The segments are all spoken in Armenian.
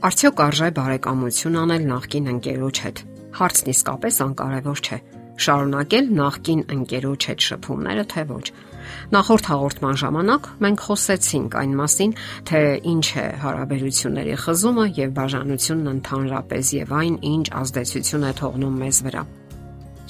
Արդյոք արժե բարեկամություն անել նախկին ընկերոջ հետ։ Հարցն իսկապես անկարևոր չէ։ Շարունակել նախկին ընկերոջ հետ շփումները թե ոչ։ Նախորդ հաղորդման ժամանակ մենք խոսեցինք այն մասին, թե ինչ է հարաբերությունների խզումը եւ բաժանությունն ընդհանրապես եւ այն ինչ ազդեցություն է թողնում մեզ վրա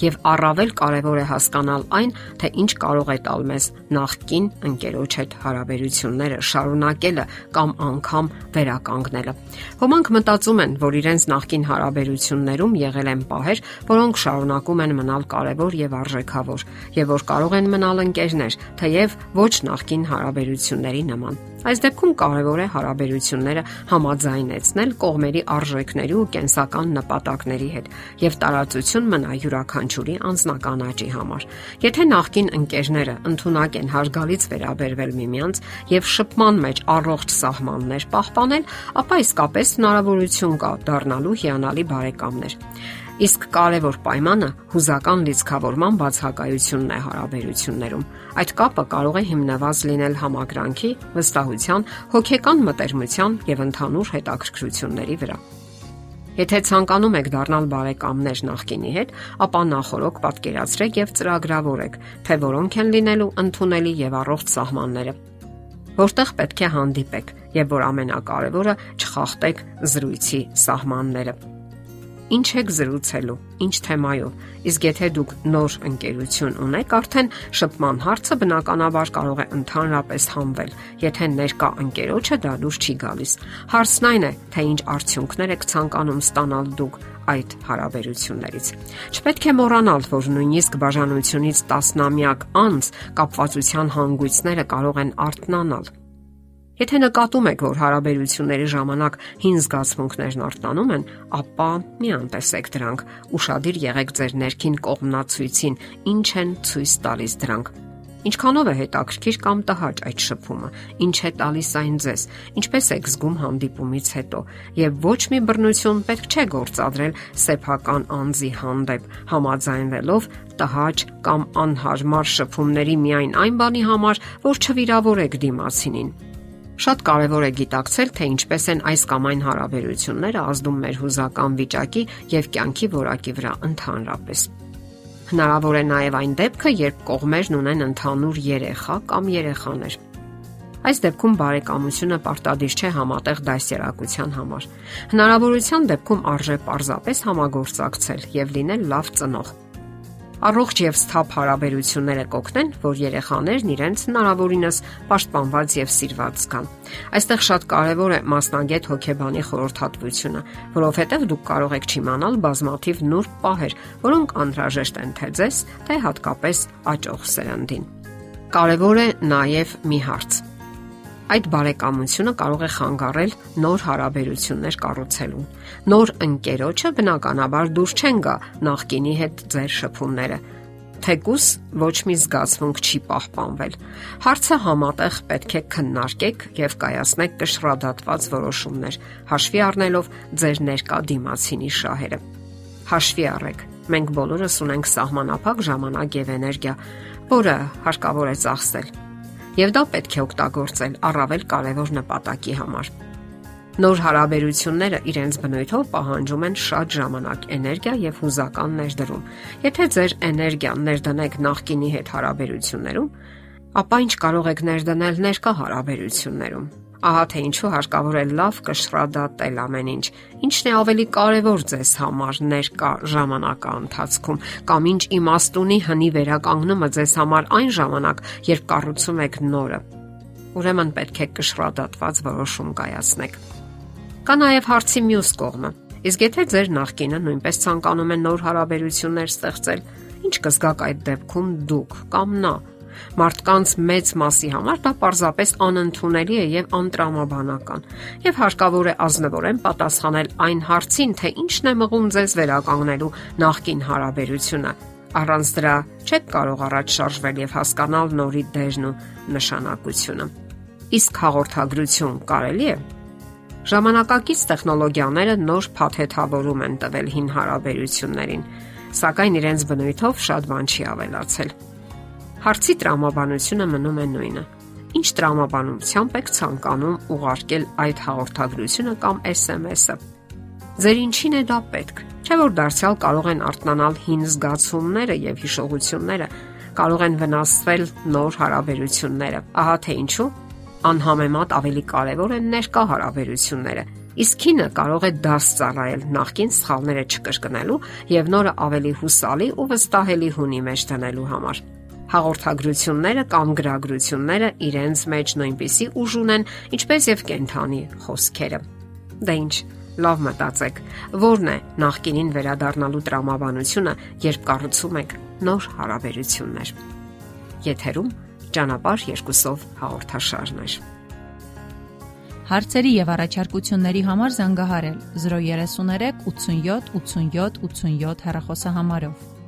եւ առավել կարեւոր է հասկանալ այն, թե ինչ կարող է տալ մեզ նախքին ընկերոջ հետ հարաբերությունները շարունակելը կամ անգամ վերականգնելը։ Ոմանք մտածում են, որ իրենց նախքին հարաբերություններում եղել են պահեր, որոնք շարունակում են մնալ կարեւոր եւ արժեքավոր, եւ որ կարող են մնալ ընկերներ, թեև ոչ նախքին հարաբերությունների նման։ Այս դեպքում կարևոր է հարաբերությունները համաձայնեցնել կողմերի արժեքների ու կենսական նպատակների հետ եւ տարածություն մնա յուրաքանչյուրի անձնական աճի համար։ Եթե նախկին ընկերները ընդունակ են հարգալից վերաբերվել միմյանց եւ շփման մեջ առողջ սահմաններ պահպանել, ապա իսկապես հնարավորություն կա դառնալու հիանալի բարեկամներ։ Իսկ կարևոր պայմանը հուզական լիցքավորման բացակայությունն է հարաբերություններում։ Այդ կապը կարող է հիմնված լինել համակրանքի, վստահության, հոգեկան մտերմության եւ ընդհանուր հետաքրքրությունների վրա։ Եթե ցանկանում եք դառնալ բարեկամներ նախկինի հետ, ապա նախորոք պատկերացրեք եւ ծրագրավորեք, թե որոնք են լինելու ընդունելի եւ առողջ սահմանները որտեղ պետք է հանդիպեք եւ որ ամենակարևորը չխախտեք զրույցի սահմանները ինչ եք զրուցելու, ինչ թեմայով։ Իսկ եթե դուք նոր ընկերություն ունեք, արդեն շփման հարցը բնականաբար կարող է ընդհանրապես համվել, եթե ներկա ընկերոջը դա դուրս չի գալիս։ Հարցն այն է, թե ինչ արդյունքներ եք ցանկանում ստանալ դուք այդ հարաբերություններից։ Չպետք է մոռանալ, որ նույնիսկ բաժանությունից տասնամյակ անց կապվածության հանգույցները կարող են արթնանալ Եթե նկատում եք, որ հարաբերությունների ժամանակ հին զգացմունքներն արտանում են, ապա մի անտեսեք դրանք։ Ուշադիր եղեք ձեր ներքին կողմնացույցին, ինչ են ցույց տալիս դրանք։ Ինչքանով է հետաքրքիր կամ տհաճ այդ շփումը, ինչ է տալիս այն ձեզ, ինչպես եք զգում հանդիպումից հետո, եւ ոչ մի բռնություն պետք չէ գործադրել սեփական անձի հանդեպ, համաձայնվելով տհաճ կամ անհարմար շփումների միայն այն բանի համար, որ չվիրավորեք դիմացինին Շատ կարևոր է գիտակցել, թե ինչպես են այս կամ այն հարաբերությունները ազդում մեր հուզական վիճակի եւ կյանքի որակի վրա ընդհանրապես։ Հնարավոր է նաև այն դեպքը, երբ կողմերն ունեն ընդհանուր երեխա կամ երեխաներ։ Այս դեպքում բարեկամությունը պարտադիր չէ համատեղ դասերակցության համար։ Հնարավորության դեպքում արժե պարզապես համագործակցել եւ լինել լավ ծնող Առողջ եւ սթափ հարաբերությունները կօգնեն, որ երեխաներն իրենց հնարավորինս պաշտպանված եւ սիրված զգան։ Այստեղ շատ կարեւոր է մասնագետ հոգեբանի խորհրդատվությունը, որովհետեւ դուք կարող եք չիմանալ բազմաթիվ նուրբ պահեր, որոնք անհրաժեշտ են թե ձեզ, թե հատկապես աճող սերնդին։ Կարևոր է նաեւ մի հարց Այդ բարեկամությունը կարող է խանգարել նոր հարաբերություններ կառուցելուն։ Նոր ընկերոջը բնականաբար դուրս չեն գա նախկինի հետ ձեր շփումները թեկուս ոչ մի զգացմունք չի պահպանվել։ Հարցը համատեղ պետք է քննարկեք եւ կայացնեք կշռադատված որոշումներ, հաշվի առնելով ձեր ներկա դիմացինի շահերը։ Հաշվի առեք, մենք բոլորս ունենք սահմանափակ ժամանակ եւ էներգիա, որը հարկավոր է ծախսել եւ դա պետք է օգտագործել առավել կարևոր նպատակի համար։ Նոր հարաբերությունները իրենց բնույթով պահանջում են շատ ժամանակ, էներգիա եւ հուզական ներդրում։ Եթե ձեր էներգիան ներդնեք նախկինի հետ հարաբերություններում, ապա ինչ կարող եք ներդնել ներկա հարաբերություններում։ Ահա թե ինչու հարկավոր է լավ կշռադատել ամեն ինչ։ Ինչն է ավելի կարևոր ձեզ համար ներկա ժամանակա ընթացքում կամ ինչ իմաստունի հնի վերականգնումը ձեզ համար այն ժամանակ, երբ կառուցում եք նորը։ Ուրեմն պետք է կշռադատված որոշում կայացնեք։ Կա նաև հարցի մյուս կողմը։ Իսկ եթե ձեր նախկինը նույնպես ցանկանում է նոր հարաբերություններ ստեղծել, ինչ կզգաք այդ դեպքում դուք կամ նա Մարդկանց մեծ մասի համար դա պարզապես անընդունելի է եւ անտրամաբանական։ Եվ հարկավոր է ազնվորեն պատասխանել այն հարցին, թե ինչն է մղում ձեզ վերականգնելու նախկին հարաբերությունը։ Առանց դրա չեք կարող առաջ շարժվել եւ հասկանալ նորի դերն ու նշանակությունը։ Իսկ հաղորդագրություն կարելի է Ժամանակակից տեխնոլոգիաները նոր փաթեթավորում են տվել հին հարաբերություններին, սակայն իրենց բնույթով շատ բան չի ավելացել։ Հարցի տրամաբանությունը մնում է նույնը։ ինչ տրամաբանությամբ եք ցանկանում ուղարկել այդ հաղորդագրությունը կամ SMS-ը։ Ձեր ինչին է դա պետք։ Չէ որ դարձյալ կարող են արտնանալ հին զգացումները եւ հիշողությունները, կարող են վնասվել նոր հարաբերությունները։ Ահա թե ինչու անհամեմատ ավելի կարևոր են ներկա հարաբերությունները Իսկ քինը կարող է դաս ծառայել նախքին սխալները չկրկնելու եւ նորը ավելի հուսալի ու վստահելի հունի մեջ դնելու համար։ Հաղորդագրությունները կամ գրագրությունները իրենց մեջ նույնպիսի ուժ ունեն, ինչպես եւ կենթանի խոսքերը։ Դե ինչ, լավ մտածեք, ո՞րն է նախկինին վերադառնալու տրամաբանությունը, երբ կառուցում եք նոր հարաբերություններ։ Եթերում ճանապարհ երկուսով հաղորդաշարն է։ Հարցերի եւ առաջարկությունների համար զանգահարել 033 87 87 87 հեռախոսահամարով։